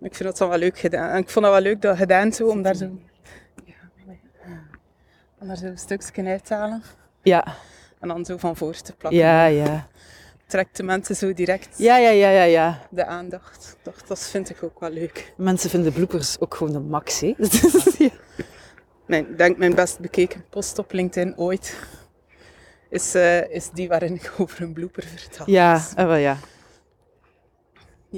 Ik vind dat dan wel leuk gedaan. En ik vond dat wel leuk dat gedaan zo, om daar zo... Ja, om daar zo een stukje uit te halen. Ja, En dan zo van voor te plakken. ja, ja. Trekt de mensen zo direct Ja, ja, ja, ja, ja. de aandacht. Dat, dat vind ik ook wel leuk. Mensen vinden bloopers ook gewoon de max, hè? Mijn, ik denk mijn best bekeken post op LinkedIn ooit is, eh, is die waarin ik over een blooper vertel. ja, eh, wel ja.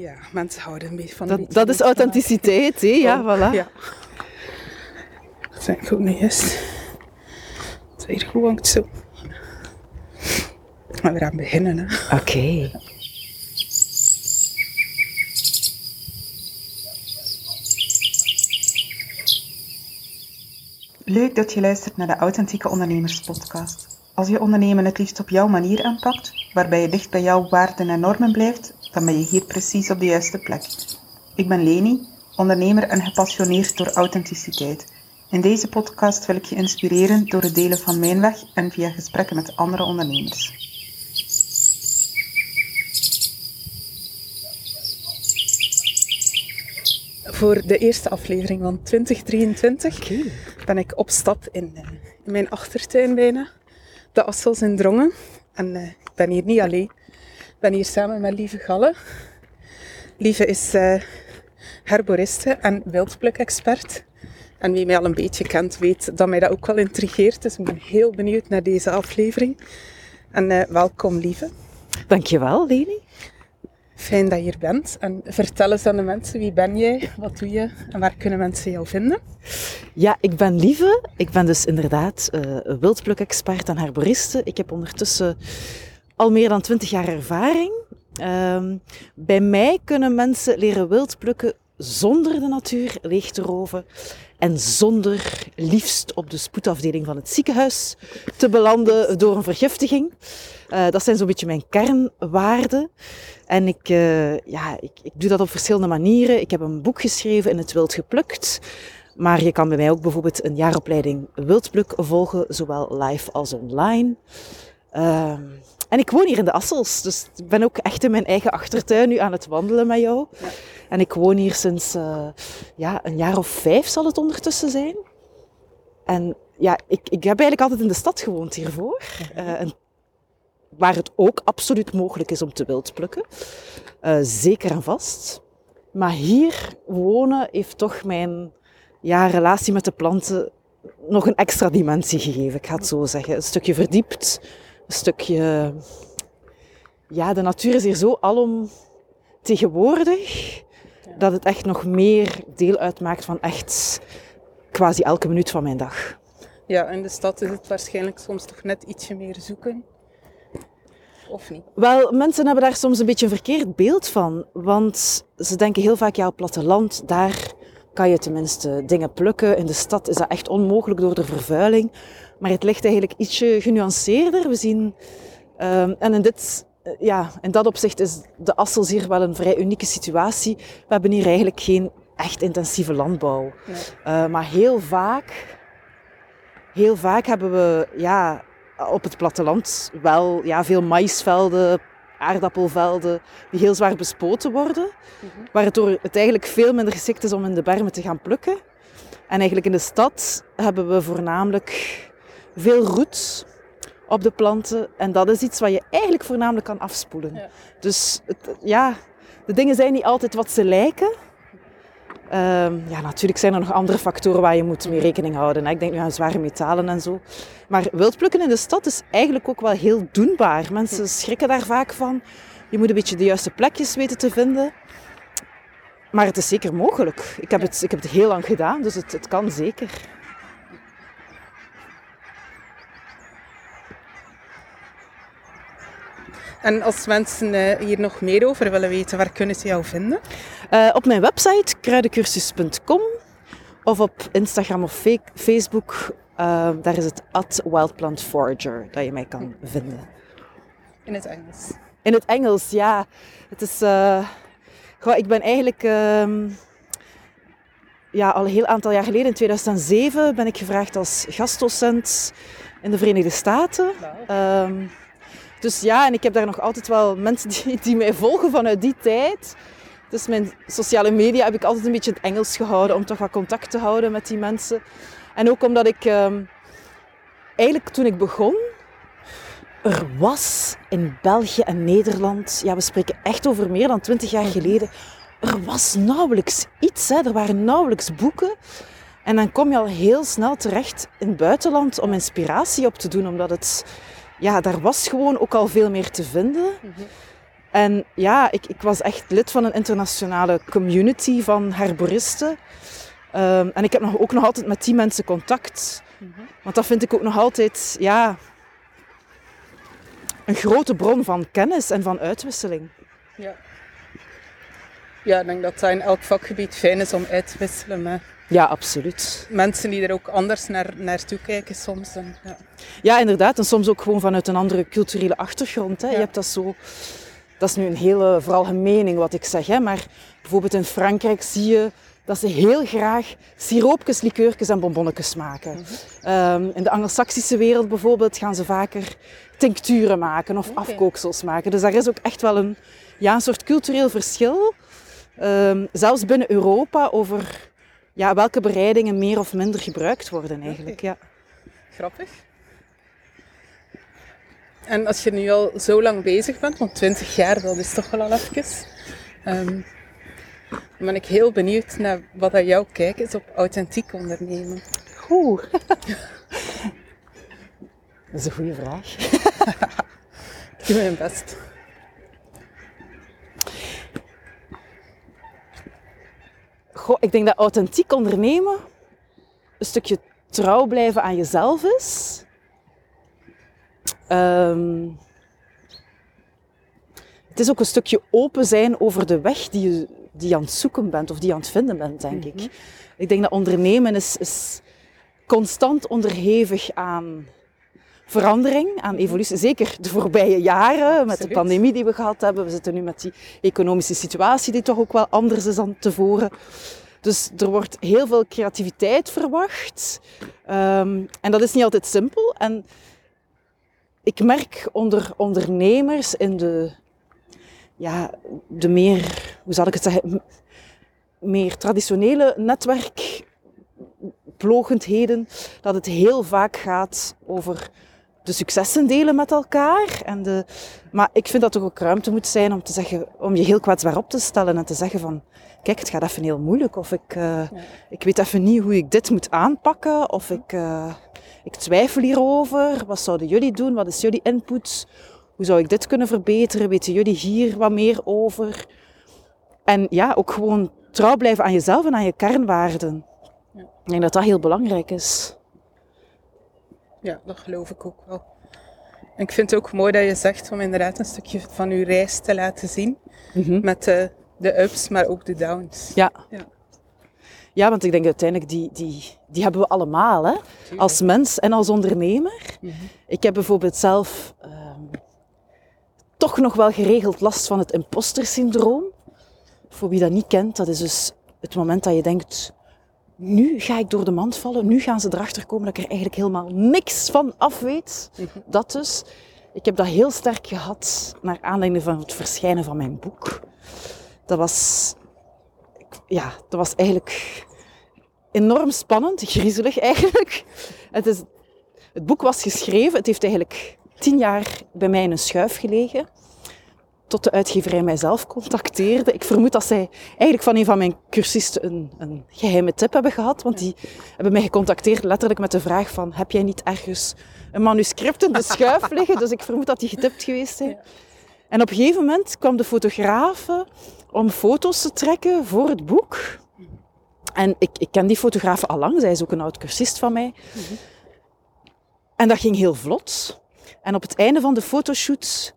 Ja, mensen houden een beetje van Dat, beetje dat is authenticiteit, hè? Ja, Oh, voilà. Ja. Dat denk ik ook niet juist. Het is hier goed hangt zo. Maar we gaan beginnen. Hè. Oké. Leuk dat je luistert naar de Authentieke Ondernemers Podcast. Als je ondernemen het liefst op jouw manier aanpakt, waarbij je dicht bij jouw waarden en normen blijft, dan ben je hier precies op de juiste plek. Ik ben Leni, ondernemer en gepassioneerd door authenticiteit. In deze podcast wil ik je inspireren door het delen van mijn weg en via gesprekken met andere ondernemers. Voor de eerste aflevering van 2023 Oké. ben ik op stap in, eh, in mijn achtertuin bijna. De Assels in Drongen. En eh, ik ben hier niet alleen. Ik ben hier samen met Lieve Galle. Lieve is eh herboriste en wildpluk-expert. En wie mij al een beetje kent, weet dat mij dat ook wel intrigeert. Dus ik ben heel benieuwd naar deze aflevering. En eh, welkom, Lieve. Dankjewel, Leni. Fijn dat je hier bent. En vertel eens aan de mensen, wie ben jij, wat doe je en waar kunnen mensen jou vinden? Ja, ik ben Lieve. Ik ben dus inderdaad eh wildpluk-expert en herboriste. Ik heb ondertussen al meer dan 20 jaar ervaring. Ehm, bij mij kunnen mensen leren wildplukken zonder de natuur leeg te roven en zonder liefst op de spoedafdeling van het ziekenhuis te belanden door een vergiftiging. Eh, dat zijn zo'n beetje mijn kernwaarden. En ik, eh, ja, ik, ik doe dat op verschillende manieren. Ik heb een boek geschreven in het wild geplukt. Maar je kan bij mij ook bijvoorbeeld een jaaropleiding wildpluk volgen, zowel live als online. Ehm, en ik woon hier in de Assels, dus ik ben ook echt in mijn eigen achtertuin nu aan het wandelen met jou. En ik woon hier sinds eh, ja, een jaar of vijf zal het ondertussen zijn. En ja, ik, ik heb eigenlijk altijd in de stad gewoond hiervoor. Eh, en waar het ook absoluut mogelijk is om te wildplukken. Eh, zeker en vast. Maar hier wonen heeft toch mijn ja, relatie met de planten nog een extra dimensie gegeven, ik ga het zo zeggen. Een stukje verdiept, een stukje... Ja, de natuur is hier zo alom tegenwoordig, dat het echt nog meer deel uitmaakt van echt quasi elke minuut van mijn dag. Ja, in de stad is het waarschijnlijk soms toch net ietsje meer zoeken. Of niet? Wel, mensen hebben daar soms een beetje een verkeerd beeld van. Want ze denken heel vaak, ja, op platteland, daar kan je tenminste dingen plukken. In de stad is dat echt onmogelijk door de vervuiling. Maar het ligt eigenlijk ietsje genuanceerder. We zien, ehm, en in, dit, eh, ja, in dat opzicht is de Assels hier wel een vrij unieke situatie. We hebben hier eigenlijk geen echt intensieve landbouw. Nee. Eh, maar heel vaak, heel vaak hebben we ja, op het platteland wel ja, veel maïsvelden, aardappelvelden, die heel zwaar bespoten worden. Waardoor het eigenlijk veel minder geschikt is om in de bermen te gaan plukken. En eigenlijk in de stad hebben we voornamelijk veel roet op de planten. En dat is iets wat je eigenlijk voornamelijk kan afspoelen. Ja. Dus het, ja, de dingen zijn niet altijd wat ze lijken. Ehm, ja, natuurlijk zijn er nog andere factoren waar je moet mee rekening houden. hè. Ik denk nu aan zware metalen en zo. Maar wildplukken in de stad is eigenlijk ook wel heel doenbaar. Mensen schrikken daar vaak van. Je moet een beetje de juiste plekjes weten te vinden. Maar het is zeker mogelijk. Ik heb, het, ik heb het heel lang gedaan, dus het, het kan zeker. En als mensen eh, hier nog meer over willen weten, waar kunnen ze jou vinden? Eh, op mijn website kruidencursus.com of op Instagram of Facebook. eh, daar is het at wildplantforager dat je mij kan vinden. In het Engels. In het Engels, ja. Het is, goh, ik ben eigenlijk ehm, ja, al een heel aantal jaar geleden, in 2007, ben ik gevraagd als gastdocent in de Verenigde Staten. Dus ja, en ik heb daar nog altijd wel mensen die, die mij volgen vanuit die tijd. Dus mijn sociale media heb ik altijd een beetje in het Engels gehouden om toch wat contact te houden met die mensen. En ook omdat ik ehm, eigenlijk toen ik begon, er was in België en Nederland, ja we spreken echt over meer dan twintig jaar geleden, er was nauwelijks iets. Hè. Er waren nauwelijks boeken. En dan kom je al heel snel terecht in het buitenland om inspiratie op te doen, omdat het, ja, daar was gewoon ook al veel meer te vinden. En ja, ik, ik was echt lid van een internationale community van herboristen. Ehm, en ik heb nog, ook nog altijd met die mensen contact. Want dat vind ik ook nog altijd, ja, een grote bron van kennis en van uitwisseling. Ja. Ja, ik denk dat dat in elk vakgebied fijn is om uit te wisselen Ja, absoluut. mensen die er ook anders naar, naartoe kijken soms. Ja. Ja, inderdaad. En soms ook gewoon vanuit een andere culturele achtergrond. Hè. Je hebt dat zo... Dat is nu een hele vooral mening wat ik zeg. Hè. Maar bijvoorbeeld in Frankrijk zie je dat ze heel graag siroopjes, likeurtjes en bonbonnetjes maken. Ehm, in de Anglo-Saxische wereld bijvoorbeeld gaan ze vaker tincturen maken of Oké. afkooksels maken. Dus daar is ook echt wel een, ja, een soort cultureel verschil. Ehm, zelfs binnen Europa over ja, welke bereidingen meer of minder gebruikt worden eigenlijk. Ja. Grappig. En als je nu al zo lang bezig bent, want 20 jaar, dat is toch wel al even. ehm, dan ben ik heel benieuwd naar wat dat jouw kijk is op authentiek ondernemen. Oeh. Dat is een goede vraag. Ik doe mijn best. Goh, ik denk dat authentiek ondernemen een stukje trouw blijven aan jezelf is. Ehm, het is ook een stukje open zijn over de weg die je, die je aan het zoeken bent of die je aan het vinden bent, denk ik. Ik denk dat ondernemen is, is constant onderhevig aan verandering, aan evolutie. Zeker de voorbije jaren, met de pandemie die we gehad hebben. We zitten nu met die economische situatie die toch ook wel anders is dan tevoren. Dus er wordt heel veel creativiteit verwacht. Ehm, en dat is niet altijd simpel. En ik merk onder ondernemers in de, ja, de meer, hoe zal ik het zeggen, meer traditionele netwerkplogendheden, dat het heel vaak gaat over de successen delen met elkaar. En de, maar ik vind dat toch ook ruimte moet zijn om, te zeggen, om je heel kwetsbaar op te stellen en te zeggen van, kijk, het gaat even heel moeilijk. Of ik, eh, ik weet even niet hoe ik dit moet aanpakken. Of ik, eh, ik twijfel hierover. Wat zouden jullie doen? Wat is jullie input? Hoe zou ik dit kunnen verbeteren? Weten jullie hier wat meer over? En ja, ook gewoon trouw blijven aan jezelf en aan je kernwaarden. Ik denk dat dat heel belangrijk is. Ja, dat geloof ik ook wel. En ik vind het ook mooi dat je zegt om inderdaad een stukje van je reis te laten zien. Met de, de ups, maar ook de downs. Ja. Ja. Ja, want ik denk uiteindelijk, die, die, die hebben we allemaal, hè? als mens en als ondernemer. Ik heb bijvoorbeeld zelf ehm, toch nog wel geregeld last van het imposter-syndroom. Voor wie dat niet kent, dat is dus het moment dat je denkt, nu ga ik door de mand vallen, nu gaan ze erachter komen dat ik er eigenlijk helemaal niks van af weet. Dat dus. Ik heb dat heel sterk gehad naar aanleiding van het verschijnen van mijn boek. Dat was, ja, dat was eigenlijk enorm spannend, griezelig eigenlijk. Het, is, het boek was geschreven, het heeft eigenlijk tien jaar bij mij in een schuif gelegen. Tot de uitgeverij mijzelf contacteerde. Ik vermoed dat zij eigenlijk van een van mijn cursisten een, een geheime tip hebben gehad. Want die hebben mij gecontacteerd letterlijk met de vraag van... Heb jij niet ergens een manuscript in de schuif liggen? Dus ik vermoed dat die getipt geweest zijn. En op een gegeven moment kwam de fotograaf om foto's te trekken voor het boek. En ik, ik ken die fotograaf al lang. Zij is ook een oud cursist van mij. En dat ging heel vlot. En op het einde van de fotoshoot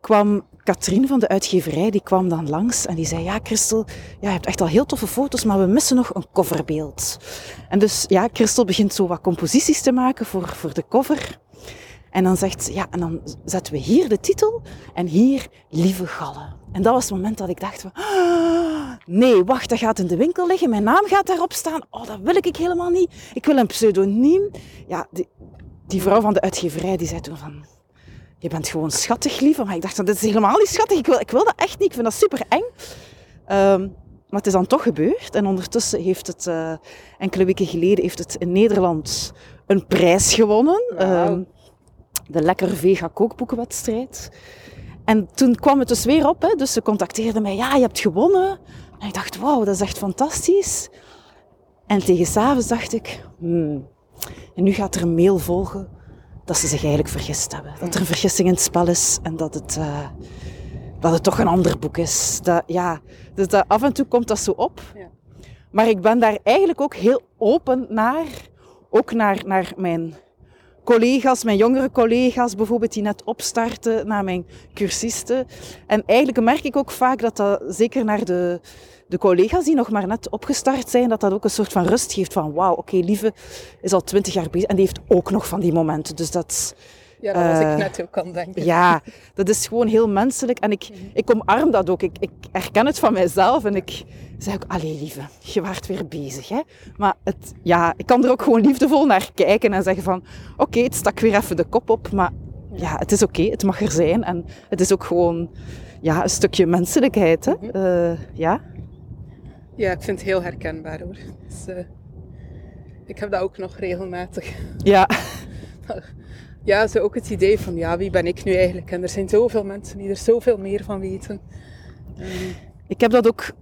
kwam Katrien van de uitgeverij, die kwam dan langs en die zei, ja Christel, je hebt echt al heel toffe foto's, maar we missen nog een coverbeeld. En dus ja, Christel begint zo wat composities te maken voor, voor de cover. En dan zegt ze, ja, en dan zetten we hier de titel en hier Lieve Gallen. En dat was het moment dat ik dacht van, "Ah, nee, wacht, dat gaat in de winkel liggen, mijn naam gaat daarop staan. Oh, dat wil ik helemaal niet. Ik wil een pseudoniem. Ja, die, die vrouw van de uitgeverij, die zei toen van, je bent gewoon schattig, lieve. Maar ik dacht, dat dit is helemaal niet schattig. Ik wil, ik wil dat echt niet. Ik vind dat super eng. Ehm, maar het is dan toch gebeurd. En ondertussen heeft het, uh, enkele weken geleden, heeft het in Nederland een prijs gewonnen. Wow. Ehm, de Lekker Vega kookboekenwedstrijd. En toen kwam het dus weer op. Hè. Dus ze contacteerden mij. Ja, je hebt gewonnen. En ik dacht, wauw, dat is echt fantastisch. En tegen s'avonds dacht ik, hmm, en nu gaat er een mail volgen dat ze zich eigenlijk vergist hebben. Dat er een vergissing in het spel is en dat het, uh, dat het toch een ander boek is. Dat, ja, dus dat, af en toe komt dat zo op. Ja. Maar ik ben daar eigenlijk ook heel open naar. Ook naar, naar mijn collega's, mijn jongere collega's bijvoorbeeld, die net opstarten, naar mijn cursisten. En eigenlijk merk ik ook vaak dat dat, zeker naar de, de collega's die nog maar net opgestart zijn, dat dat ook een soort van rust geeft van wauw, oké, okay, Lieve is al twintig jaar bezig en die heeft ook nog van die momenten. Dus dat... Ja, dat was uh, ik net ook aan denken. Ja, dat is gewoon heel menselijk. En ik, ik omarm dat ook. Ik, ik herken het van mijzelf. En ik zeg ook, allee lieve, je waart weer bezig. Hè? Maar het, ja, ik kan er ook gewoon liefdevol naar kijken en zeggen van... Oké, okay, het stak weer even de kop op, maar ja, het is oké. Okay, het mag er zijn. En het is ook gewoon ja, een stukje menselijkheid. Hè? Uh, ja. Ja, ik vind het heel herkenbaar hoor. Dus, uh, ik heb dat ook nog regelmatig. Ja. ja, zo ook het idee van, ja, wie ben ik nu eigenlijk? En er zijn zoveel mensen die er zoveel meer van weten. Um, ik heb dat ook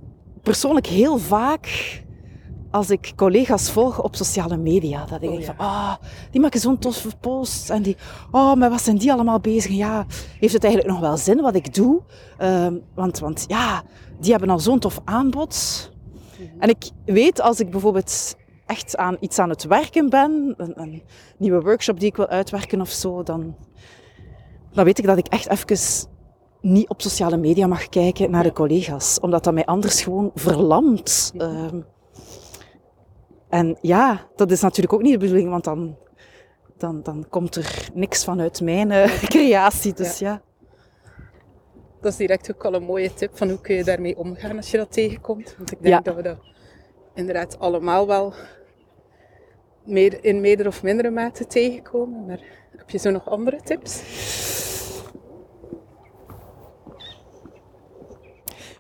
persoonlijk heel vaak als ik collega's volg op sociale media. Dat ik oh, denk van, ah, oh, die maken zo'n toffe post. En die, oh, maar wat zijn die allemaal bezig? Ja, heeft het eigenlijk nog wel zin wat ik doe? Um, want, want ja, die hebben al zo'n tof aanbod. Mm-hmm. En ik weet als ik bijvoorbeeld echt aan iets aan het werken ben, een, een, nieuwe workshop die ik wil uitwerken of zo, dan, dan weet ik dat ik echt even niet op sociale media mag kijken naar de collega's, omdat dat mij anders gewoon verlamt. Um, en ja, dat is natuurlijk ook niet de bedoeling, want dan, dan, dan komt er niks vanuit mijn uh, creatie. Dus ja. ja. Dat is direct ook al een mooie tip van hoe kun je daarmee omgaan als je dat tegenkomt. Want ik denk ja. dat we dat inderdaad allemaal wel meer, in meerdere of mindere mate tegenkomen. Maar heb je zo nog andere tips?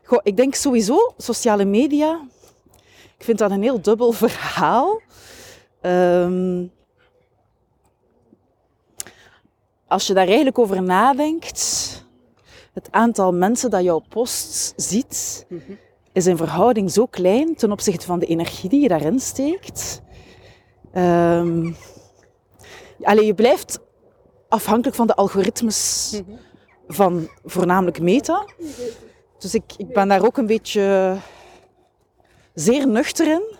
Goh, ik denk sowieso sociale media. Ik vind dat een heel dubbel verhaal. Um, als je daar eigenlijk over nadenkt, het aantal mensen dat jouw post ziet, is in verhouding zo klein ten opzichte van de energie die je daarin steekt. Um, je blijft afhankelijk van de algoritmes van voornamelijk Meta. Dus ik, ik ben daar ook een beetje zeer nuchter in.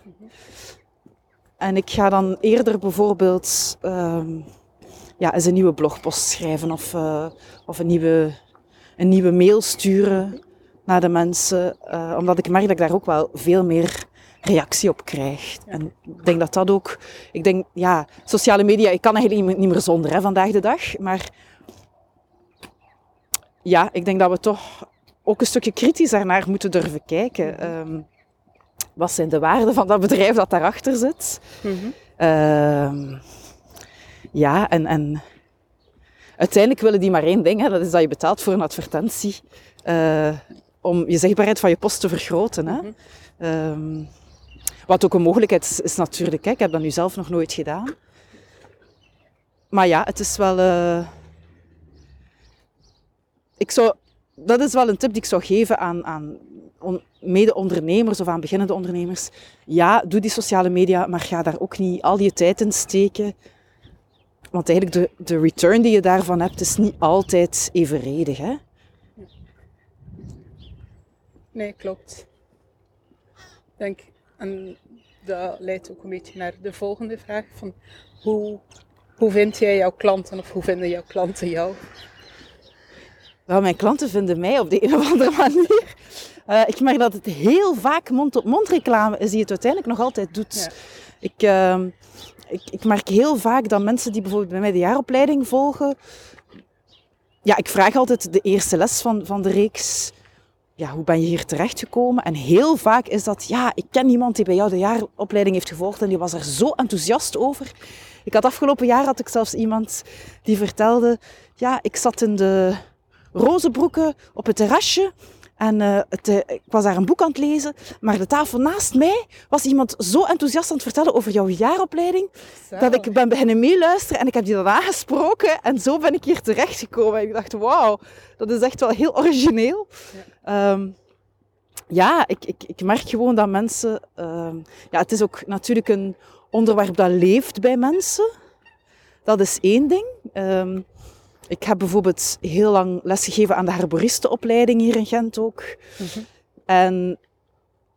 En ik ga dan eerder bijvoorbeeld um, ja, eens een nieuwe blogpost schrijven of, uh, of een, nieuwe, een nieuwe mail sturen naar de mensen. Uh, omdat ik merk dat ik daar ook wel veel meer reactie op krijg. En ik denk dat dat ook... Ik denk, ja, sociale media, ik kan eigenlijk niet meer zonder hè, vandaag de dag. Maar ja, ik denk dat we toch ook een stukje kritisch daarnaar moeten durven kijken. Um, wat zijn de waarden van dat bedrijf dat daarachter zit? Mm-hmm. Uh, ja, en, en uiteindelijk willen die maar één ding, hè, dat is dat je betaalt voor een advertentie. Uh, om je zichtbaarheid van je post te vergroten. Hè. Mm-hmm. Um, wat ook een mogelijkheid is, is natuurlijk. Hè. Ik heb dat nu zelf nog nooit gedaan. Maar ja, het is wel... Uh, ik zou dat is wel een tip die ik zou geven aan, aan on, mede-ondernemers of aan beginnende ondernemers. Ja, doe die sociale media, maar ga daar ook niet al je tijd in steken. Want eigenlijk de, de return die je daarvan hebt, is niet altijd evenredig. Hè? Nee, klopt. Denk, en dat leidt ook een beetje naar de volgende vraag. Van hoe, hoe vind jij jouw klanten of hoe vinden jouw klanten jou? Nou, mijn klanten vinden mij op de een of andere manier. Uh, ik merk dat het heel vaak mond-op-mond reclame is die het uiteindelijk nog altijd doet. Ja. Ik, uh, ik, ik, merk heel vaak dat mensen die bijvoorbeeld bij mij de jaaropleiding volgen... Ja, ik vraag altijd de eerste les van, van de reeks... Ja, hoe ben je hier terechtgekomen? En heel vaak is dat, ja, ik ken iemand die bij jou de jaaropleiding heeft gevolgd en die was er zo enthousiast over. Ik had afgelopen jaar had ik zelfs iemand die vertelde, ja, ik zat in de rozenbroeken op het terrasje. En uh, het, uh, ik was daar een boek aan het lezen, maar de tafel naast mij was iemand zo enthousiast aan het vertellen over jouw jaaropleiding, zo. dat ik ben beginnen meeluisteren en ik heb die dan aangesproken en zo ben ik hier terechtgekomen. En ik dacht, wauw, dat is echt wel heel origineel. Ja, um, ja ik, ik, ik merk gewoon dat mensen... Um, ja, het is ook natuurlijk een onderwerp dat leeft bij mensen. Dat is één ding. Um, ik heb bijvoorbeeld heel lang lesgegeven aan de herboristenopleiding hier in Gent ook. Mm -hmm. En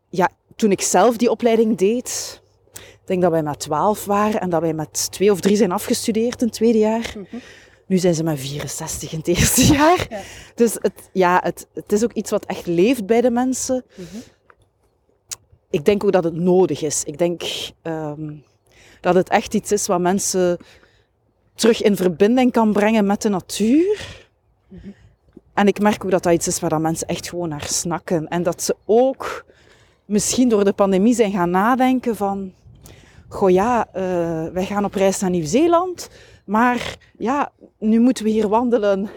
ja, toen ik zelf die opleiding deed, ik denk dat wij met 12 waren en dat wij met twee of drie zijn afgestudeerd in het tweede jaar. Mm -hmm. Nu zijn ze met 64 in het eerste jaar. Ja. Dus het, ja, het, het is ook iets wat echt leeft bij de mensen. Mm -hmm. Ik denk ook dat het nodig is. Ik denk um, dat het echt iets is wat mensen terug in verbinding kan brengen met de natuur. En ik merk ook dat dat iets is waar mensen echt gewoon naar snakken. En dat ze ook misschien door de pandemie zijn gaan nadenken van... Goh ja, uh, wij gaan op reis naar Nieuw-Zeeland. Maar ja, nu moeten we hier wandelen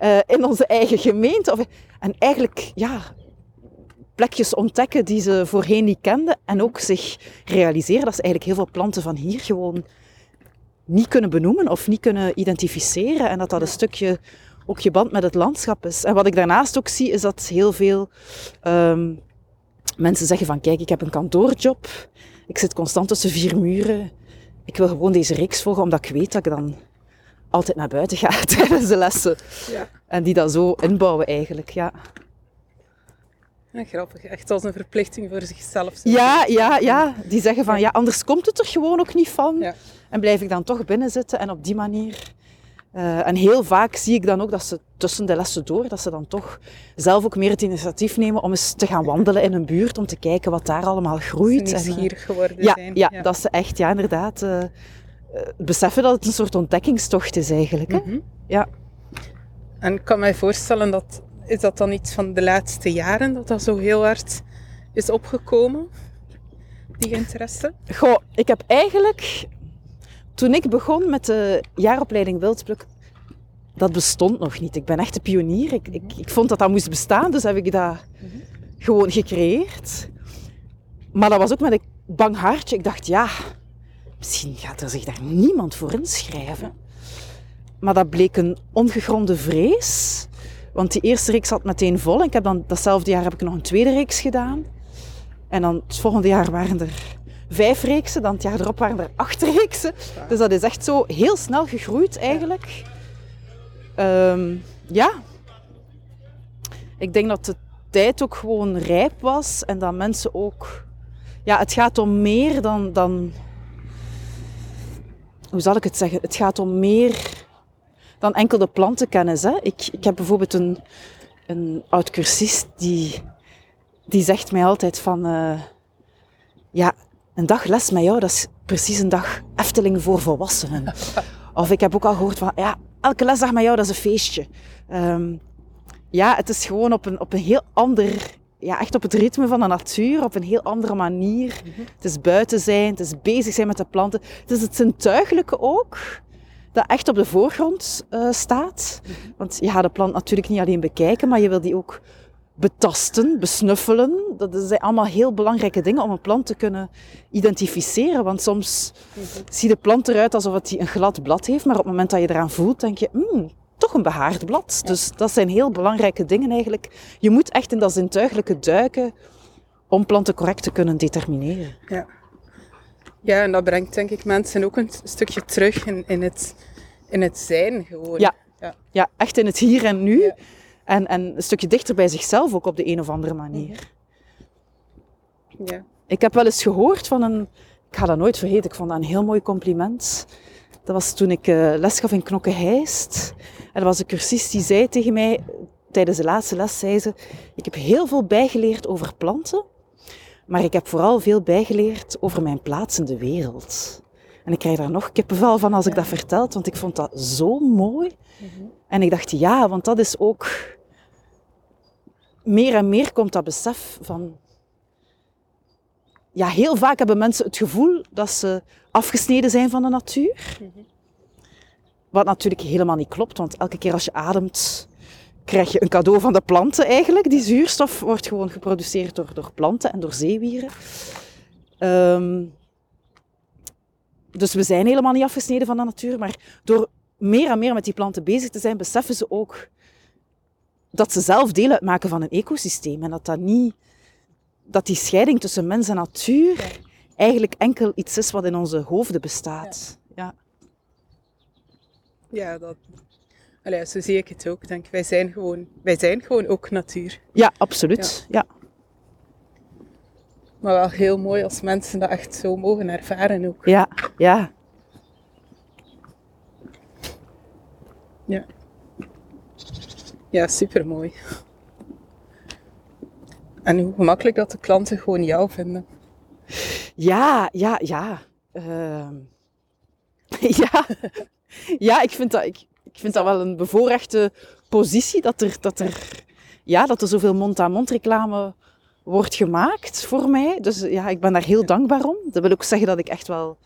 uh, in onze eigen gemeente. Of, en eigenlijk, ja, plekjes ontdekken die ze voorheen niet kenden. En ook zich realiseren dat ze eigenlijk heel veel planten van hier gewoon niet kunnen benoemen of niet kunnen identificeren. En dat dat een stukje ook je band met het landschap is. En wat ik daarnaast ook zie, is dat heel veel um, mensen zeggen van kijk, ik heb een kantoorjob. Ik zit constant tussen vier muren. Ik wil gewoon deze reeks volgen, omdat ik weet dat ik dan altijd naar buiten ga tijdens de lessen. Ja. En die dat zo inbouwen eigenlijk, ja. Ja, grappig, echt als een verplichting voor zichzelf. Ja, ja, ja. Die zeggen van, ja, anders komt het er gewoon ook niet van. Ja. En blijf ik dan toch binnen zitten en op die manier... Uh, en heel vaak zie ik dan ook dat ze tussen de lessen door, dat ze dan toch zelf ook meer het initiatief nemen om eens te gaan wandelen in een buurt, om te kijken wat daar allemaal groeit. Dat ze nieuwsgierig geworden ja, zijn. Ja, ja, dat ze echt, ja, inderdaad, uh, beseffen dat het een soort ontdekkingstocht is eigenlijk. Hè? Mm -hmm. Ja. En ik kan mij voorstellen dat is dat dan iets van de laatste jaren dat dat zo heel hard is opgekomen? Die interesse? Goh, ik heb eigenlijk... Toen ik begon met de jaaropleiding Wildpluk, dat bestond nog niet. Ik ben echt een pionier. Ik, ik, ik vond dat dat moest bestaan, dus heb ik dat gewoon gecreëerd. Maar dat was ook met een bang hartje. Ik dacht, ja, misschien gaat er zich daar niemand voor inschrijven. Maar dat bleek een ongegronde vrees. Want die eerste reeks zat meteen vol. Ik heb dan, datzelfde jaar heb ik nog een tweede reeks gedaan. En dan het volgende jaar waren er vijf reeksen. Dan het jaar erop waren er acht reeksen. Dus dat is echt zo heel snel gegroeid eigenlijk. Um, ja. Ik denk dat de tijd ook gewoon rijp was. En dat mensen ook... Ja, het gaat om meer dan... dan hoe zal ik het zeggen? Het gaat om meer dan enkel de plantenkennis. Hè. Ik, ik heb bijvoorbeeld een, een oud cursist die, die zegt mij altijd van... Uh, ja, een dag les met jou, dat is precies een dag Efteling voor volwassenen. of ik heb ook al gehoord van... Ja, elke lesdag met jou, dat is een feestje. Um, ja, het is gewoon op een, op een heel ander... Ja, echt op het ritme van de natuur, op een heel andere manier. Mm -hmm. Het is buiten zijn, het is bezig zijn met de planten. Het is het zintuigelijke ook dat echt op de voorgrond uh, staat. Want je gaat de plant natuurlijk niet alleen bekijken, maar je wil die ook betasten, besnuffelen. Dat zijn allemaal heel belangrijke dingen om een plant te kunnen identificeren. Want soms mm-hmm. ziet de plant eruit alsof het een glad blad heeft, maar op het moment dat je eraan voelt, denk je, mm, toch een behaard blad. Ja. Dus dat zijn heel belangrijke dingen eigenlijk. Je moet echt in dat zintuigelijke duiken om planten correct te kunnen determineren. Ja. Ja, en dat brengt denk ik mensen ook een stukje terug in, in, het, in het zijn gewoon. Ja, ja. ja echt in het hier en nu. Ja. En, en een stukje dichter bij zichzelf ook op de een of andere manier. Ja. Ik heb wel eens gehoord van een... Ik ga dat nooit vergeten, ik vond dat een heel mooi compliment. Dat was toen ik uh, les gaf in Knokke-Heist. En er was een cursist die zei tegen mij, tijdens de laatste les, zei ze... Ik heb heel veel bijgeleerd over planten. Maar ik heb vooral veel bijgeleerd over mijn plaats in de wereld. En ik krijg daar nog kippenvel van als ik dat vertel, want ik vond dat zo mooi. Mm-hmm. En ik dacht, ja, want dat is ook... Meer en meer komt dat besef van... Ja, heel vaak hebben mensen het gevoel dat ze afgesneden zijn van de natuur. Mm-hmm. Wat natuurlijk helemaal niet klopt, want elke keer als je ademt, krijg je een cadeau van de planten eigenlijk. Die zuurstof wordt gewoon geproduceerd door, door planten en door zeewieren. Ehm, dus we zijn helemaal niet afgesneden van de natuur, maar door meer en meer met die planten bezig te zijn, beseffen ze ook dat ze zelf deel uitmaken van een ecosysteem en dat dat niet, dat die scheiding tussen mens en natuur eigenlijk enkel iets is wat in onze hoofden bestaat. Ja, Ja, dat... Allee, zo zie ik het ook. Ik denk, wij zijn gewoon, wij zijn gewoon ook natuur. ja absoluut. Ja. Maar wel heel mooi als mensen dat echt zo mogen ervaren ook. Ja, ja. Ja, ja super mooi. En hoe gemakkelijk dat de klanten gewoon jou vinden. Ja, ja, ja. Ehm, ja. ja, ik vind, dat, ik, ik vind dat wel een bevoorrechte positie dat er, dat er, ja, dat er zoveel mond-aan-mond reclame wordt gemaakt voor mij. Dus ja, ik ben daar heel dankbaar om. Dat wil ook zeggen dat ik echt wel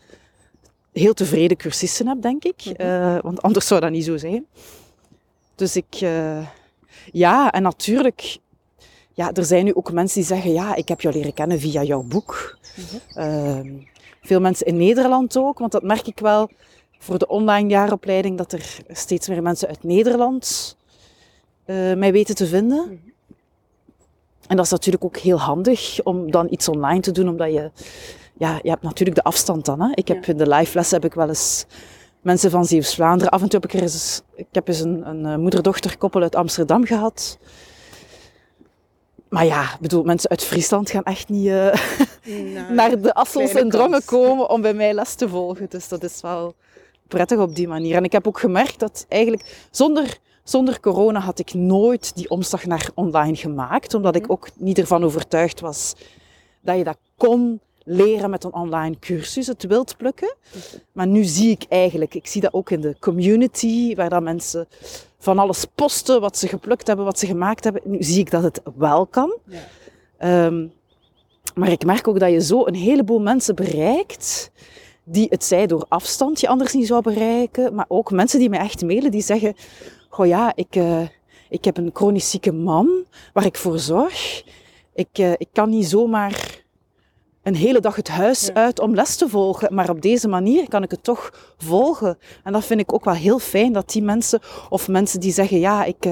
heel tevreden cursisten heb, denk ik. Eh, want anders zou dat niet zo zijn. Dus ik, eh, ja, en natuurlijk, ja, er zijn nu ook mensen die zeggen, ja, ik heb jou leren kennen via jouw boek. Ehm, veel mensen in Nederland ook, want dat merk ik wel voor de online jaaropleiding, dat er steeds meer mensen uit Nederland eh, mij weten te vinden. En dat is natuurlijk ook heel handig om dan iets online te doen, omdat je, ja, je hebt natuurlijk de afstand dan. Hè. Ik heb in de live les heb ik wel eens mensen van Zeeuws-Vlaanderen. Af en toe heb ik er eens, ik heb eens een, een eh, moeder-dochter koppel uit Amsterdam gehad. Maar ja, bedoel, mensen uit Friesland gaan echt niet eh, naar de Assels en Drongen komen om bij mij les te volgen. Dus dat is wel prettig op die manier. En ik heb ook gemerkt dat eigenlijk zonder, zonder corona had ik nooit die omslag naar online gemaakt. Omdat ik ook niet ervan overtuigd was dat je dat kon leren met een online cursus, het wild plukken. Maar nu zie ik eigenlijk, ik zie dat ook in de community, waar dat mensen van alles posten, wat ze geplukt hebben, wat ze gemaakt hebben. Nu zie ik dat het wel kan. Ja. Ehm, maar ik merk ook dat je zo een heleboel mensen bereikt, die het zij door afstand je anders niet zou bereiken, maar ook mensen die mij echt mailen, die zeggen, goh ja, ik, eh, ik heb een chronisch zieke man waar ik voor zorg. Ik, eh, ik kan niet zomaar een hele dag het huis Ja. uit om les te volgen, maar op deze manier kan ik het toch volgen. En dat vind ik ook wel heel fijn, dat die mensen, of mensen die zeggen, ja, ik,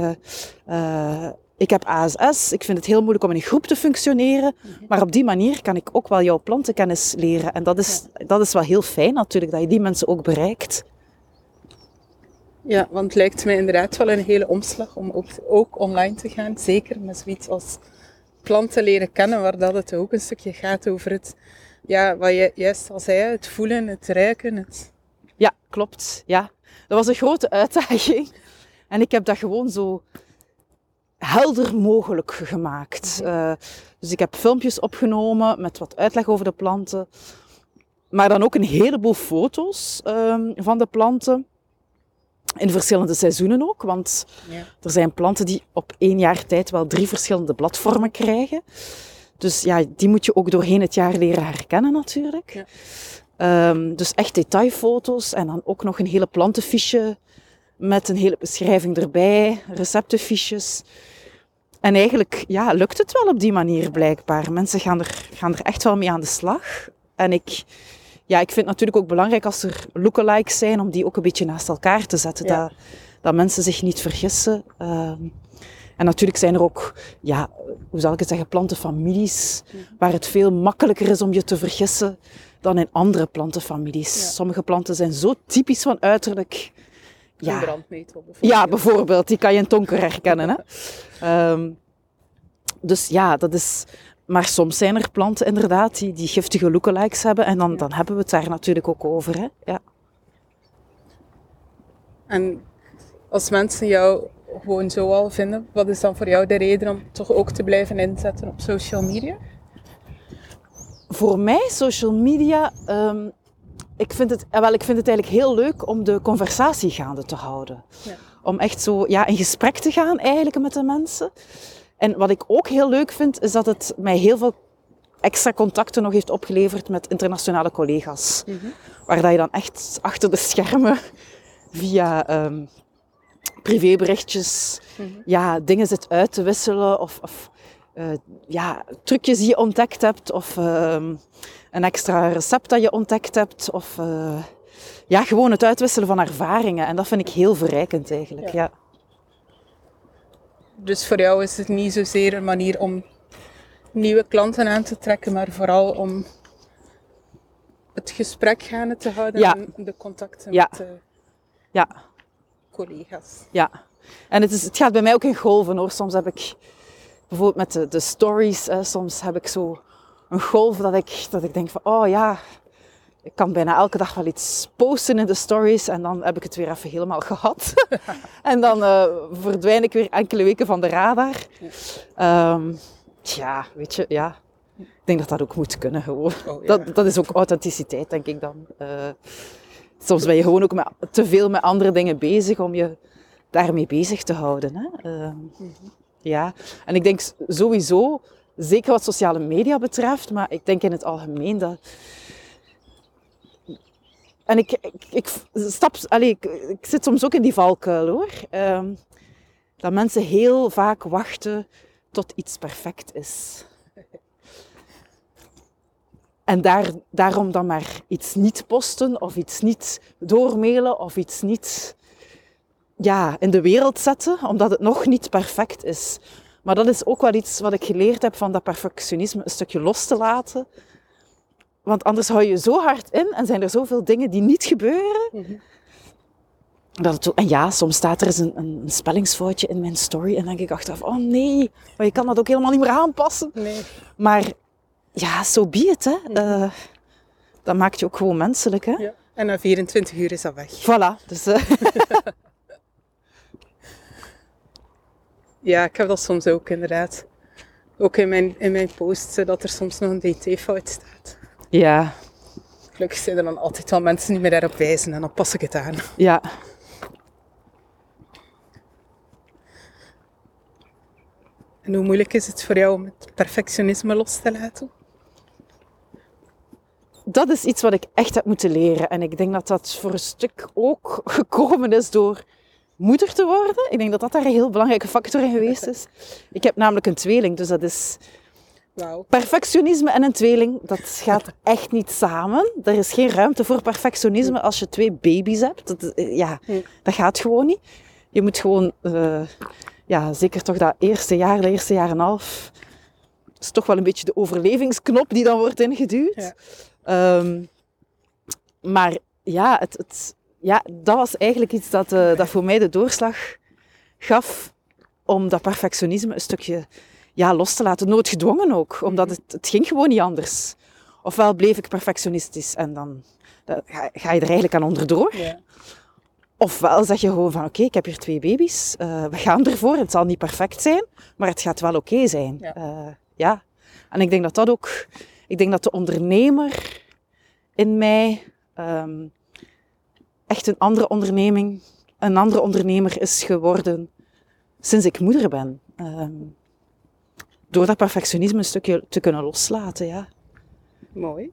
eh, ik heb ASS, ik vind het heel moeilijk om in een groep te functioneren, maar op die manier kan ik ook wel jouw plantenkennis leren. En dat is, dat is wel heel fijn natuurlijk, dat je die mensen ook bereikt. Ja, want het lijkt mij inderdaad wel een hele omslag om ook, ook online te gaan. Zeker met zoiets als planten leren kennen, waar dat het ook een stukje gaat over het, ja, wat je juist al zei, het voelen, het ruiken, het... Ja, klopt. Ja. Dat was een grote uitdaging. En ik heb dat gewoon zo helder mogelijk gemaakt. Eh, dus ik heb filmpjes opgenomen met wat uitleg over de planten. Maar dan ook een heleboel foto's ehm, van de planten. In verschillende seizoenen ook. Want Ja. er zijn planten die op één jaar tijd wel drie verschillende bladvormen krijgen. Dus ja, die moet je ook doorheen het jaar leren herkennen natuurlijk. Ja. Ehm, dus echt detailfoto's en dan ook nog een hele plantenfiche met een hele beschrijving erbij, receptenfiches. En eigenlijk ja, lukt het wel op die manier blijkbaar. Mensen gaan er, gaan er echt wel mee aan de slag. En ik, ja, ik vind het natuurlijk ook belangrijk als er lookalikes zijn, om die ook een beetje naast elkaar te zetten. Ja. Dat, dat mensen zich niet vergissen. Ehm, en natuurlijk zijn er ook, ja, hoe zal ik het zeggen, plantenfamilies waar het veel makkelijker is om je te vergissen dan in andere plantenfamilies. Ja. Sommige planten zijn zo typisch van uiterlijk. Ja, brandnetel bijvoorbeeld. ja, bijvoorbeeld, die kan je in donker herkennen. Hè? Ehm, dus ja, dat is. Maar soms zijn er planten inderdaad die, die giftige lookalikes hebben. En dan, dan hebben we het daar natuurlijk ook over. Hè? Ja. En als mensen jou gewoon zo al vinden, wat is dan voor jou de reden om toch ook te blijven inzetten op social media? Voor mij, social media, ehm, ik, vind het, eh, wel, ik vind het eigenlijk heel leuk om de conversatie gaande te houden. Ja. Om echt zo ja, in gesprek te gaan eigenlijk met de mensen. En wat ik ook heel leuk vind, is dat het mij heel veel extra contacten nog heeft opgeleverd met internationale collega's. Waar dat je dan echt achter de schermen via ehm, privéberichtjes, ja, dingen zit uit te wisselen of, of eh, ja, trucjes die je ontdekt hebt of ehm, een extra recept dat je ontdekt hebt of eh, ja, gewoon het uitwisselen van ervaringen. En dat vind ik heel verrijkend eigenlijk, ja. Dus voor jou is het niet zozeer een manier om nieuwe klanten aan te trekken, maar vooral om het gesprek gaande te houden Ja. en de contacten Ja. met de Ja, collega's. ja. En het, is, het gaat bij mij ook in golven hoor. Soms heb ik bijvoorbeeld met de, de stories, hè, soms heb ik zo een golf dat ik, dat ik denk van, oh ja, ik kan bijna elke dag wel iets posten in de stories en dan heb ik het weer even helemaal gehad. en dan eh, verdwijn ik weer enkele weken van de radar. Ehm, ja, weet je, ja. Ik denk dat dat ook moet kunnen gewoon. Oh, ja. dat, dat is ook authenticiteit, denk ik dan. Eh, soms ben je gewoon ook met, te veel met andere dingen bezig om je daarmee bezig te houden. Hè? Ehm, Ja, en ik denk sowieso, zeker wat sociale media betreft, maar ik denk in het algemeen dat. En ik, ik, stap, allee, ik, ik zit soms ook in die valkuil hoor. Ehm, dat mensen heel vaak wachten tot iets perfect is. En daar, daarom dan maar iets niet posten of iets niet doormailen of iets niet ja, in de wereld zetten, omdat het nog niet perfect is. Maar dat is ook wel iets wat ik geleerd heb van dat perfectionisme een stukje los te laten. Want anders hou je zo hard in en zijn er zoveel dingen die niet gebeuren. Dat het, en ja, soms staat er eens een, een spellingsfoutje in mijn story en dan denk ik achteraf, oh nee, maar je kan dat ook helemaal niet meer aanpassen. Nee. Maar ja, zo be it, hè. Eh, dat maakt je ook gewoon menselijk, hè. Ja. En na 24 uur is dat weg. Voilà, dus... eh, Ja, ik heb dat soms ook inderdaad. Ook in mijn, in mijn posts, eh, dat er soms nog een dt-fout staat. ja, Gelukkig zijn er dan altijd wel mensen die me daarop wijzen en dan pas ik het aan. ja. En hoe moeilijk is het voor jou om het perfectionisme los te laten? dat is iets wat ik echt heb moeten leren. En ik denk dat dat voor een stuk ook gekomen is door moeder te worden. Ik denk dat dat daar een heel belangrijke factor in geweest is. Ik heb namelijk een tweeling, dus dat is Wauw. perfectionisme en een tweeling. Dat gaat echt niet samen. Er is geen ruimte voor perfectionisme als je twee baby's hebt. Dat, is- ja, dat gaat gewoon niet. Je moet gewoon, eh, ja, zeker toch dat eerste jaar, de eerste jaar en een half, is toch wel een beetje de overlevingsknop die dan wordt ingeduwd. Ja. Ehm, maar ja, het, het, ja, dat was eigenlijk iets dat, eh, dat voor mij de doorslag gaf om dat perfectionisme een stukje ja, los te laten. Noodgedwongen ook, omdat het, het ging gewoon niet anders. Ofwel bleef ik perfectionistisch en dan dan ga, ga je er eigenlijk aan onderdoor. Ja. Ofwel zeg je gewoon van oké, ik heb hier twee baby's, eh, we gaan ervoor. Het zal niet perfect zijn, maar het gaat wel oké zijn. Ja. Eh, ja. En ik denk dat dat ook, ik denk dat de ondernemer in mij ehm, echt een andere onderneming, een andere ondernemer is geworden sinds ik moeder ben. Ehm, door dat perfectionisme een stukje te kunnen loslaten, ja. Mooi.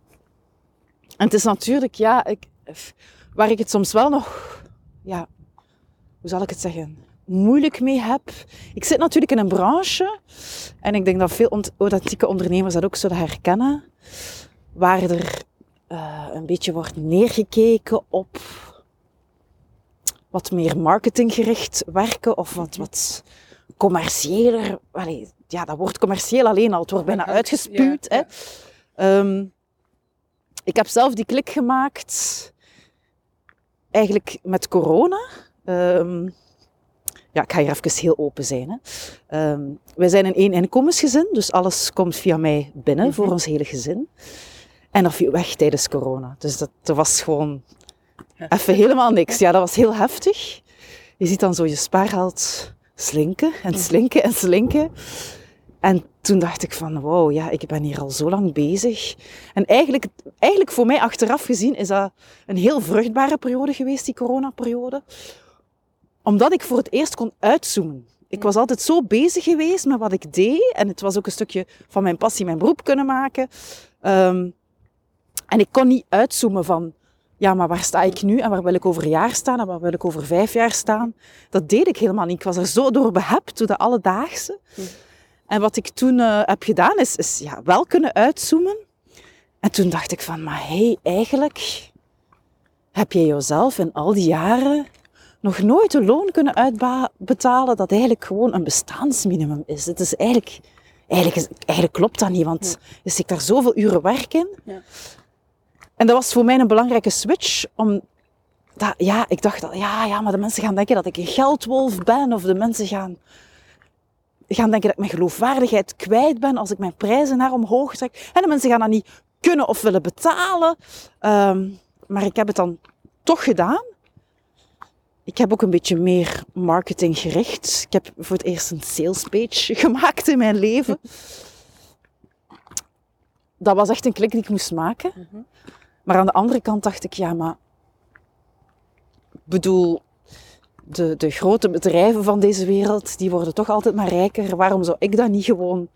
En het is natuurlijk, ja, ik, waar ik het soms wel nog, ja, hoe zal ik het zeggen, moeilijk mee heb. Ik zit natuurlijk in een branche, en ik denk dat veel ont- authentieke ondernemers dat ook zullen herkennen, waar er eh, een beetje wordt neergekeken op wat meer marketinggericht werken of wat, wat commerciëler. Allee, ja, dat woord commercieel alleen al, het wordt bijna uitgespuwd. ja. Hè. Ehm, ik heb zelf die klik gemaakt eigenlijk met corona. Ehm, ja, ik ga hier even heel open zijn. Hè. Ehm, wij zijn een één inkomensgezin, dus alles komt via mij binnen voor ons hele gezin. En dat viel weg tijdens corona. Dus dat, er was gewoon even helemaal niks. Ja, dat was heel heftig. Je ziet dan zo je spaargeld slinken en slinken en slinken. En toen dacht ik van, wow, ja, ik ben hier al zo lang bezig. En eigenlijk, eigenlijk voor mij achteraf gezien is dat een heel vruchtbare periode geweest, die coronaperiode. Omdat ik voor het eerst kon uitzoomen. Ik was altijd zo bezig geweest met wat ik deed. En het was ook een stukje van mijn passie mijn beroep kunnen maken. Ehm, en ik kon niet uitzoomen van ja, maar waar sta ik nu en waar wil ik over een jaar staan en waar wil ik over vijf jaar staan? Dat deed ik helemaal niet. Ik was er zo door behept, door de alledaagse. Hm. En wat ik toen eh, heb gedaan, is, is ja, wel kunnen uitzoomen. En toen dacht ik van, maar hé, hey, eigenlijk heb je jezelf in al die jaren nog nooit een loon kunnen uitbetalen dat eigenlijk gewoon een bestaansminimum is. Het is eigenlijk, eigenlijk, is- eigenlijk klopt dat niet, want je zit daar zoveel uren werk in. Ja. En dat was voor mij een belangrijke switch, om dat, ja, ik dacht, dat, ja, ja, maar de mensen gaan denken dat ik een geldwolf ben, of de mensen gaan, gaan denken dat ik mijn geloofwaardigheid kwijt ben als ik mijn prijzen naar omhoog trek. En de mensen gaan dat niet kunnen of willen betalen. Ehm, maar ik heb het dan toch gedaan. Ik heb ook een beetje meer marketinggericht. Ik heb voor het eerst een sales page gemaakt in mijn leven. Dat was echt een klik die ik moest maken. Maar aan de andere kant dacht ik, ja, maar... Bedoel, de, de grote bedrijven van deze wereld, die worden toch altijd maar rijker. Waarom zou ik dat niet gewoon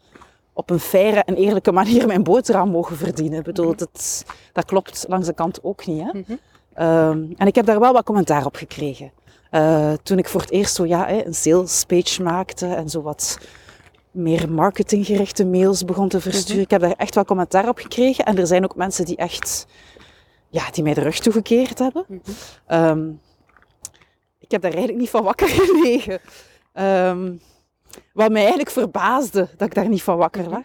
op een faire en eerlijke manier mijn boterham mogen verdienen? Ik bedoel, dat, dat klopt langs de kant ook niet, hè? Mhm. Ehm, en ik heb daar wel wat commentaar op gekregen. Eh, toen ik voor het eerst zo, ja, een sales page maakte en zo wat meer marketinggerichte mails begon te versturen. Ik heb daar echt wel commentaar op gekregen. En er zijn ook mensen die echt, ja, die mij de rug toegekeerd hebben. Mhm. Ehm, ik heb daar eigenlijk niet van wakker gelegen. Ehm, wat mij eigenlijk verbaasde dat ik daar niet van wakker lag.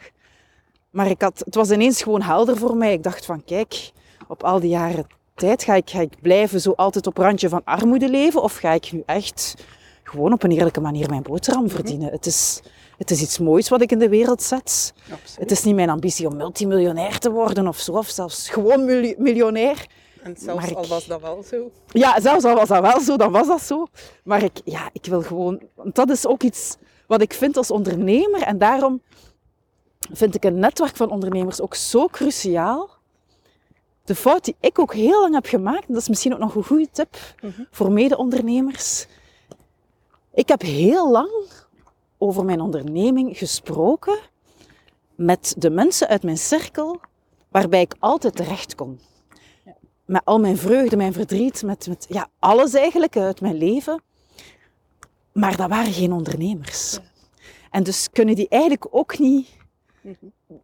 Maar ik had, het was ineens gewoon helder voor mij. Ik dacht van, kijk, op al die jaren tijd ga ik, ga ik blijven zo altijd op randje van armoede leven? Of ga ik nu echt gewoon op een eerlijke manier mijn boterham verdienen? Het is, het is iets moois wat ik in de wereld zet. Absoluut. Het is niet mijn ambitie om multimiljonair te worden of zo, of zelfs gewoon miljonair. En zelfs ik- al was dat wel zo. Ja, zelfs al was dat wel zo, dan was dat zo. Maar ik, ja, ik wil gewoon... Want dat is ook iets wat ik vind als ondernemer. En daarom vind ik een netwerk van ondernemers ook zo cruciaal. De fout die ik ook heel lang heb gemaakt, en dat is misschien ook nog een goede tip voor mede-ondernemers. Ik heb heel lang over mijn onderneming gesproken met de mensen uit mijn cirkel waarbij ik altijd terecht kon met al mijn vreugde, mijn verdriet, met, met ja, alles eigenlijk uit mijn leven. Maar dat waren geen ondernemers. En dus kunnen die eigenlijk ook niet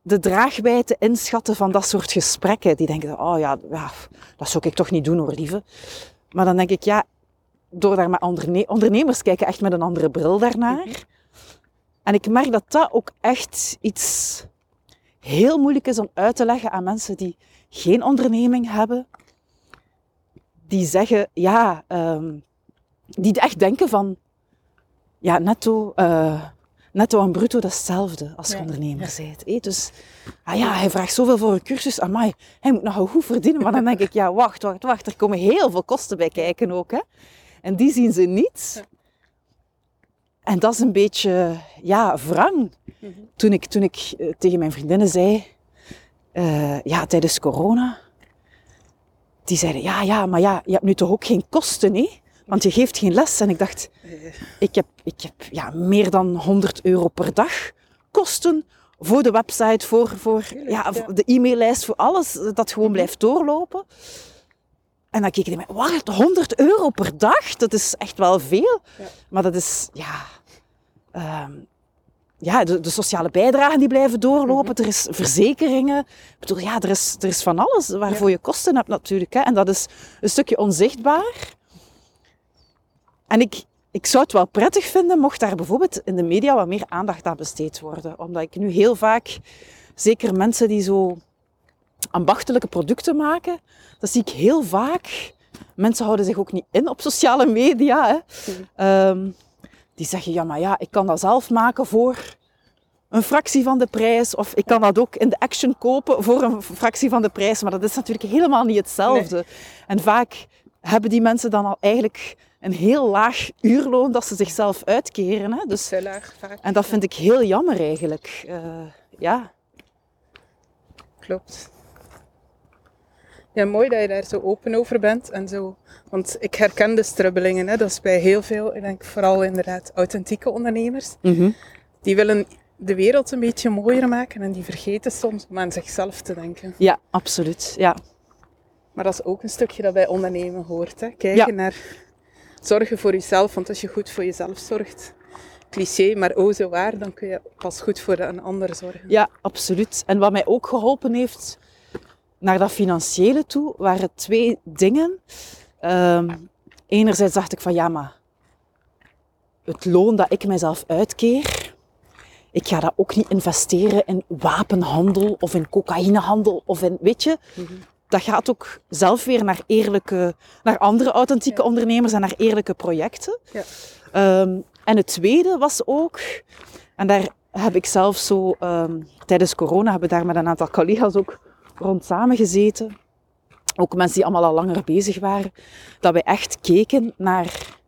de draagwijdte inschatten van dat soort gesprekken. Die denken, oh ja, ja, dat zou ik toch niet doen hoor, lieve. Maar dan denk ik, ja, door daar met onderne ondernemers kijken echt met een andere bril daarnaar. En ik merk dat dat ook echt iets heel moeilijk is om uit te leggen aan mensen die geen onderneming hebben. Die zeggen, ja, ehm, die echt denken van, ja, netto, eh, netto en bruto, dat is hetzelfde als je Ja, ondernemer bent. Dus, ah ja, hij vraagt zoveel voor een cursus, amai, hij moet nog goed verdienen. Maar dan denk ik, ja, wacht, wacht, wacht, er komen heel veel kosten bij kijken ook. Hè. En die zien ze niet. En dat is een beetje, ja, wrang. Toen ik, toen ik eh, tegen mijn vriendinnen zei, eh, ja, tijdens corona, die zeiden, ja, ja, maar ja, je hebt nu toch ook geen kosten, hè? Want je geeft geen les. En ik dacht, ik heb, ik heb ja, meer dan 100 euro per dag kosten voor de website, voor, voor ja, de e-maillijst, voor alles dat gewoon blijft doorlopen. En dan keken die mij, wat, 100 euro per dag? Dat is echt wel veel. Ja. Maar dat is, ja... ehm, ja, de, de sociale bijdragen die blijven doorlopen. Er is verzekeringen. Ik bedoel, ja, er is, er is van alles waarvoor je kosten hebt natuurlijk. Hè. En dat is een stukje onzichtbaar. En ik, ik zou het wel prettig vinden mocht daar bijvoorbeeld in de media wat meer aandacht aan besteed worden. Omdat ik nu heel vaak, zeker mensen die zo ambachtelijke producten maken, dat zie ik heel vaak. Mensen houden zich ook niet in op sociale media. Hè. Ehm, die zeggen, ja, maar ja, ik kan dat zelf maken voor een fractie van de prijs. Of ik kan dat ook in de action kopen voor een fractie van de prijs. Maar dat is natuurlijk helemaal niet hetzelfde. En vaak hebben die mensen dan al eigenlijk een heel laag uurloon dat ze zichzelf uitkeren. Hè? Dus, Te laag vaak. en dat vind ik heel jammer eigenlijk. Eh, ja. Klopt. Ja, mooi dat je daar zo open over bent en zo. Want ik herken de strubbelingen. Hè. Dat is bij heel veel, ik denk vooral inderdaad authentieke ondernemers. Die willen de wereld een beetje mooier maken en die vergeten soms om aan zichzelf te denken. ja, absoluut. Ja. Maar dat is ook een stukje dat bij ondernemen hoort. Hè? Kijken Ja. naar zorgen voor jezelf. Want als je goed voor jezelf zorgt, cliché, maar oh zo waar, dan kun je pas goed voor een ander zorgen. Ja, absoluut. En wat mij ook geholpen heeft naar dat financiële toe, waren twee dingen. Ehm, enerzijds dacht ik van ja, maar het loon dat ik mijzelf uitkeer, ik ga dat ook niet investeren in wapenhandel of in cocaïnehandel of in, weet je, dat gaat ook zelf weer naar eerlijke, naar andere authentieke Ja. ondernemers en naar eerlijke projecten. Ja. Ehm, en het tweede was ook, en daar heb ik zelf zo, ehm, tijdens corona hebben we daar met een aantal collega's ook rond samengezeten. Ook mensen die allemaal al langer bezig waren. Dat wij echt keken naar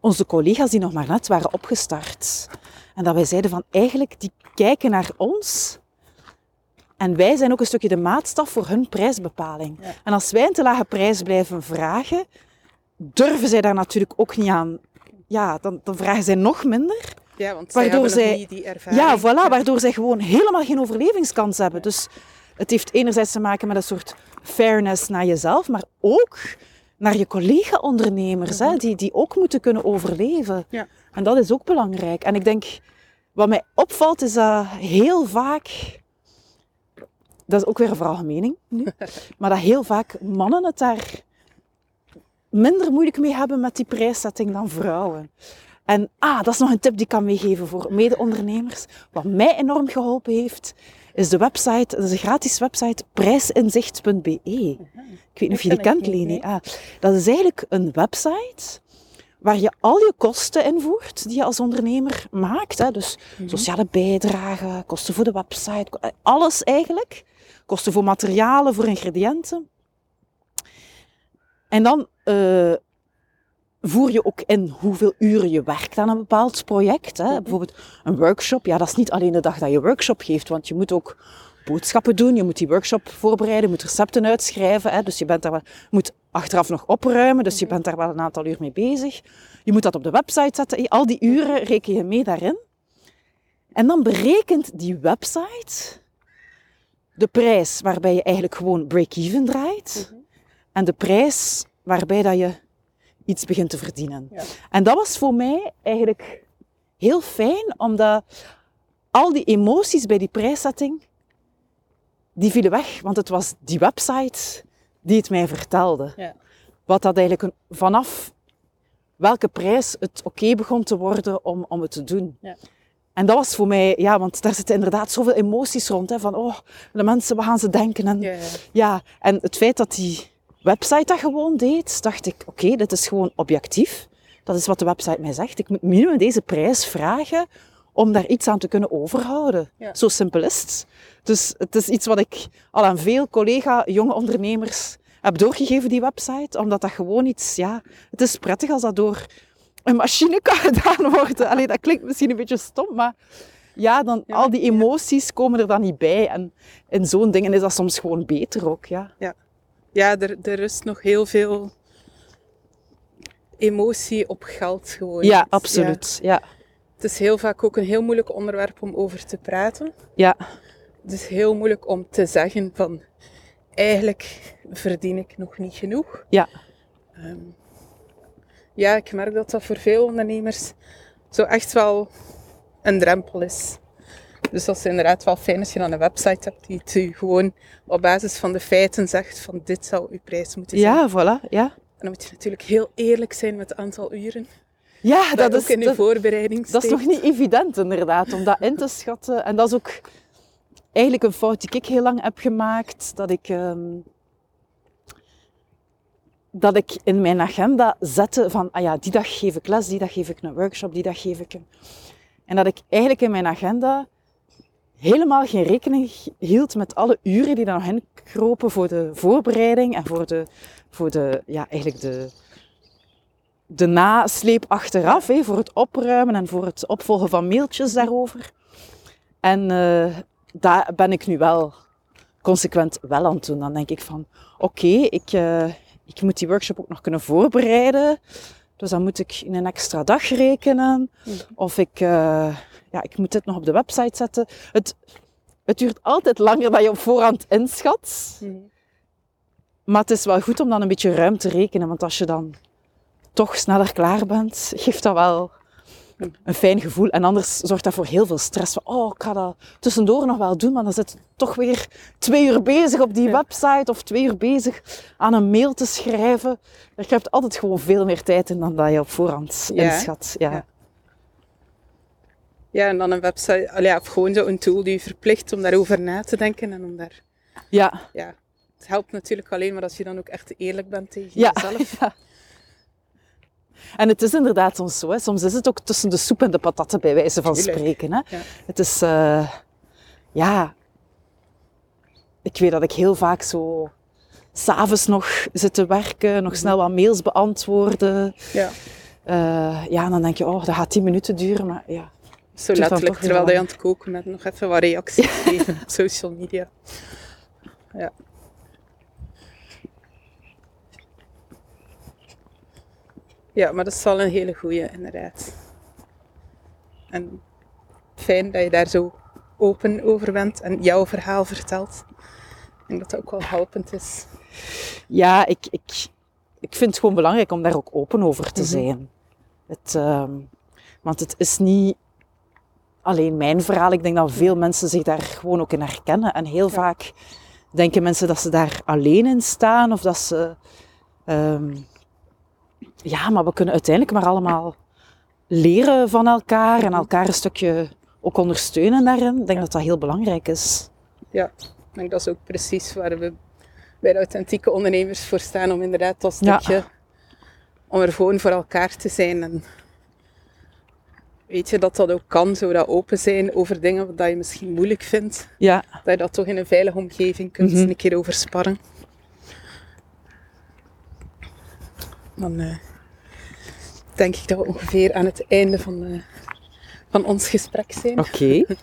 onze collega's die nog maar net waren opgestart. En dat wij zeiden van eigenlijk, die kijken naar ons. En wij zijn ook een stukje de maatstaf voor hun prijsbepaling. Ja. En als wij een te lage prijs blijven vragen, durven zij daar natuurlijk ook niet aan. Ja, dan, dan vragen zij nog minder. Ja, want Waardoor zij die ervaring. Ja, voilà, waardoor zij gewoon helemaal geen overlevingskans hebben. Dus het heeft enerzijds te maken met een soort fairness naar jezelf, maar ook naar je collega-ondernemers, die, die ook moeten kunnen overleven. Ja. En dat is ook belangrijk. En ik denk, wat mij opvalt, is dat heel vaak, dat is ook weer een veralgemening nu, maar dat heel vaak mannen het daar minder moeilijk mee hebben met die prijszetting dan vrouwen. En ah, dat is nog een tip die ik kan meegeven voor mede-ondernemers. Wat mij enorm geholpen heeft, is de website, dat is een gratis website, prijsinzicht.be. Ik weet niet of je die kent, Leni. Ah, dat is eigenlijk een website waar je al je kosten invoert die je als ondernemer maakt. Hè. Dus sociale bijdrage, kosten voor de website, alles eigenlijk. Kosten voor materialen, voor ingrediënten. En dan eh, voer je ook in hoeveel uren je werkt aan een bepaald project. Hè. Bijvoorbeeld een workshop, ja, dat is niet alleen de dag dat je workshop geeft, want je moet ook boodschappen doen, je moet die workshop voorbereiden, je moet recepten uitschrijven, hè. dus je bent daar wel, moet achteraf nog opruimen, dus je bent daar wel een aantal uur mee bezig. Je moet dat op de website zetten, al die uren reken je mee daarin. En dan berekent die website de prijs waarbij je eigenlijk gewoon break-even draait en de prijs waarbij dat je iets begint te verdienen. Ja. En dat was voor mij eigenlijk heel fijn, omdat al die emoties bij die prijszetting, die vielen weg. Want het was die website die het mij vertelde. Ja. Wat dat eigenlijk een- vanaf welke prijs het oké begon te worden om, om het te doen. Ja. En dat was voor mij, ja, want daar zitten inderdaad zoveel emoties rond. Hè, van, oh, de mensen, wat gaan ze denken? En, ja, en het feit dat die website dat gewoon deed, dacht ik, oké, dit is gewoon objectief. Dat is wat de website mij zegt. Ik moet minimum deze prijs vragen om daar iets aan te kunnen overhouden. Ja. Zo simpel is het. Dus het is iets wat ik al aan veel collega, jonge ondernemers heb doorgegeven, die website. Omdat dat gewoon iets, ja, het is prettig als dat door een machine kan gedaan worden. Allee, dat klinkt misschien een beetje stom, maar ja, dan, Ja, al die ja. emoties komen er dan niet bij. En in zo'n dingen is dat soms gewoon beter ook, ja. Ja, er, er rust nog heel veel emotie op geld gewoon. Ja, Ja. absoluut. Ja. Het is heel vaak ook een heel moeilijk onderwerp om over te praten. Ja. Het is heel moeilijk om te zeggen van eigenlijk verdien ik nog niet genoeg. Ja. Ehm, ja, ik merk dat dat voor veel ondernemers zo echt wel een drempel is. Dus dat is inderdaad wel fijn als je dan een website hebt die het u gewoon op basis van de feiten zegt van dit zou uw prijs moeten zijn. Ja, voilà. Ja, En dan moet je natuurlijk heel eerlijk zijn met het aantal uren ja dat, is, in dat, voorbereiding dat is toch niet evident inderdaad, om dat in te schatten. En dat is ook eigenlijk een fout die ik heel lang heb gemaakt. Dat ik, ehm, dat ik in mijn agenda zette van, ah ja, die dag geef ik les, die dag geef ik een workshop, die dag geef ik een... En dat ik eigenlijk in mijn agenda helemaal geen rekening hield met alle uren die er nog inkropen voor de voorbereiding en voor de, voor de ja, eigenlijk de, de nasleep achteraf, hè, voor het opruimen en voor het opvolgen van mailtjes daarover. En eh, daar ben ik nu wel consequent wel aan het doen. Dan denk ik van, oké, ik, eh, ik moet die workshop ook nog kunnen voorbereiden. Dus dan moet ik in een extra dag rekenen. Of ik, eh, ja, ik moet dit nog op de website zetten. Het, het duurt altijd langer dan je op voorhand inschat. Mhm. Maar het is wel goed om dan een beetje ruim te rekenen, want als je dan toch sneller klaar bent, geeft dat wel een fijn gevoel. En anders zorgt dat voor heel veel stress. Van, oh, ik ga dat tussendoor nog wel doen, maar dan zit je toch weer twee uur bezig op die website of twee uur bezig aan een mail te schrijven. Je hebt altijd gewoon veel meer tijd in dan dat je op voorhand Ja. inschat. Ja. Ja. Ja, en dan een website, allee, ja, of gewoon zo'n tool die je verplicht om daarover na te denken en om daar, Ja. ja, het helpt natuurlijk alleen maar als je dan ook echt eerlijk bent tegen Ja. jezelf. ja. En het is inderdaad soms zo. Hè. Soms is het ook tussen de soep en de patatten, bij wijze van Tuurlijk. spreken. Hè. Ja. Het is, eh, ja... Ik weet dat ik heel vaak zo... S'avonds nog zit te werken, nog snel wat mails beantwoorden. Ja. Eh, ja, en dan denk je, oh, dat gaat tien minuten duren. Maar ja, Zo letterlijk, terwijl je aan het koken bent, nog even wat reacties geven op social media. Ja. Ja, maar dat is wel een hele goeie, inderdaad. En fijn dat je daar zo open over bent en jouw verhaal vertelt. Ik denk dat dat ook wel helpend is. ja ik, ik, ik vind het gewoon belangrijk om daar ook open over te Mhm. zijn. Het, ehm, want het is niet alleen mijn verhaal. Ik denk dat veel mensen zich daar gewoon ook in herkennen. En heel Ja. vaak denken mensen dat ze daar alleen in staan of dat ze. ehm, ja, maar we kunnen uiteindelijk maar allemaal leren van elkaar en elkaar een stukje ook ondersteunen daarin. Ik denk dat dat heel belangrijk is. Ja, ik denk dat is ook precies waar we bij de authentieke ondernemers voor staan. Om inderdaad dat Ja. stukje, om er gewoon voor elkaar te zijn. En weet je dat dat ook kan, zo dat open zijn over dingen dat je misschien moeilijk vindt. Ja, Dat je dat toch in een veilige omgeving kunt Mhm. een keer over sparren. Dan eh, denk ik dat we ongeveer aan het einde van, eh, van ons gesprek zijn. oké.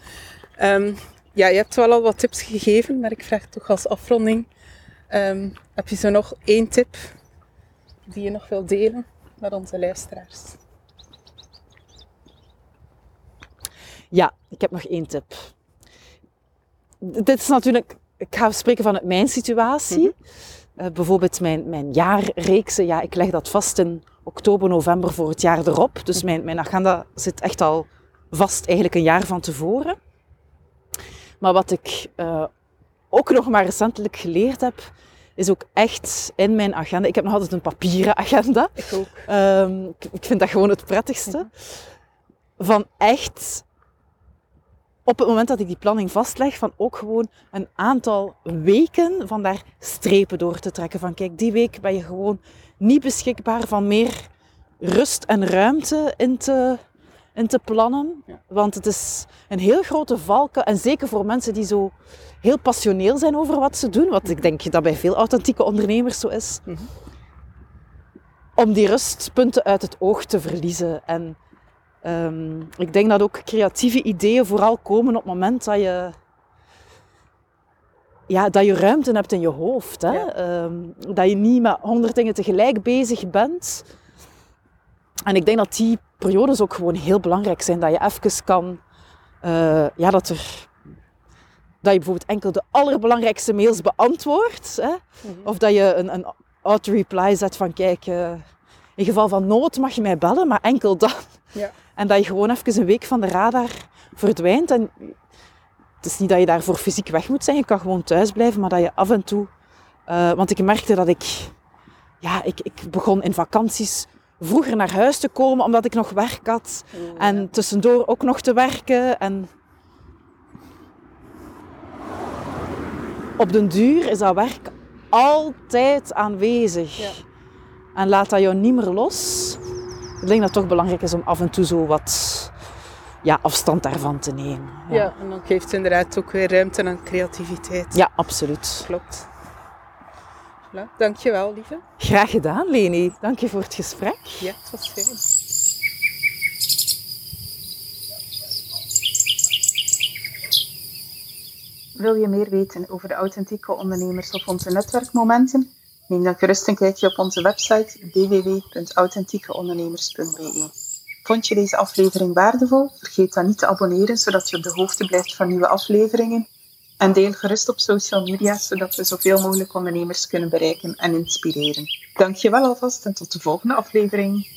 Ehm, ja, je hebt wel al wat tips gegeven, maar ik vraag toch als afronding. ehm, heb je zo nog één tip die je nog wilt delen met onze luisteraars? Ja, ik heb nog één tip. Dit is natuurlijk, ik ga spreken vanuit mijn situatie. Eh, bijvoorbeeld mijn, mijn jaarreeksen, ja, ik leg dat vast in oktober, november voor het jaar erop. Dus mijn, mijn agenda zit echt al vast eigenlijk een jaar van tevoren. Maar wat ik eh, ook nog maar recentelijk geleerd heb, is ook echt in mijn agenda. Ik heb nog altijd een papieren agenda. Ik ook. Ehm, ik, ik vind dat gewoon het prettigste. Van echt, op het moment dat ik die planning vastleg, van ook gewoon een aantal weken van daar strepen door te trekken. Van kijk, die week ben je gewoon niet beschikbaar van meer rust en ruimte in te, in te plannen. Ja. Want het is een heel grote valken. En zeker voor mensen die zo heel passioneel zijn over wat ze doen. Wat ik denk dat bij veel authentieke ondernemers zo is Mhm. om die rustpunten uit het oog te verliezen. En ehm, ik denk dat ook creatieve ideeën vooral komen op het moment dat je, ja, dat je ruimte hebt in je hoofd. Hè? Ja. Ehm, dat je niet met honderd dingen tegelijk bezig bent. En ik denk dat die periodes ook gewoon heel belangrijk zijn. Dat je even kan... eh, ja, dat er... Dat je bijvoorbeeld enkel de allerbelangrijkste mails beantwoordt. Hè? Of dat je een, een auto-reply zet van kijk, eh, in geval van nood mag je mij bellen, maar enkel dan. Ja. En dat je gewoon even een week van de radar verdwijnt. En het is niet dat je daarvoor fysiek weg moet zijn, je kan gewoon thuis blijven, maar dat je af en toe... eh, want ik merkte dat ik... Ja, ik, ik begon in vakanties vroeger naar huis te komen, omdat ik nog werk had. En tussendoor ook nog te werken. En op den duur is dat werk altijd aanwezig. Ja. En laat dat jou niet meer los. Ik denk dat het toch belangrijk is om af en toe zo wat ja, afstand daarvan te nemen. Ja, en dan geeft het inderdaad ook weer ruimte aan creativiteit. ja absoluut. Klopt. Voilà. Dankjewel, lieve. Graag gedaan, Leni. Dank je voor het gesprek. Ja, het was fijn. Wil je meer weten over de authentieke ondernemers of onze netwerkmomenten? Neem dan gerust een kijkje op onze website www.authentiekeondernemers.be. Vond je deze aflevering waardevol? Vergeet dan niet te abonneren, zodat je op de hoogte blijft van nieuwe afleveringen. En deel gerust op social media, zodat we zoveel mogelijk ondernemers kunnen bereiken en inspireren. Dankjewel alvast en tot de volgende aflevering.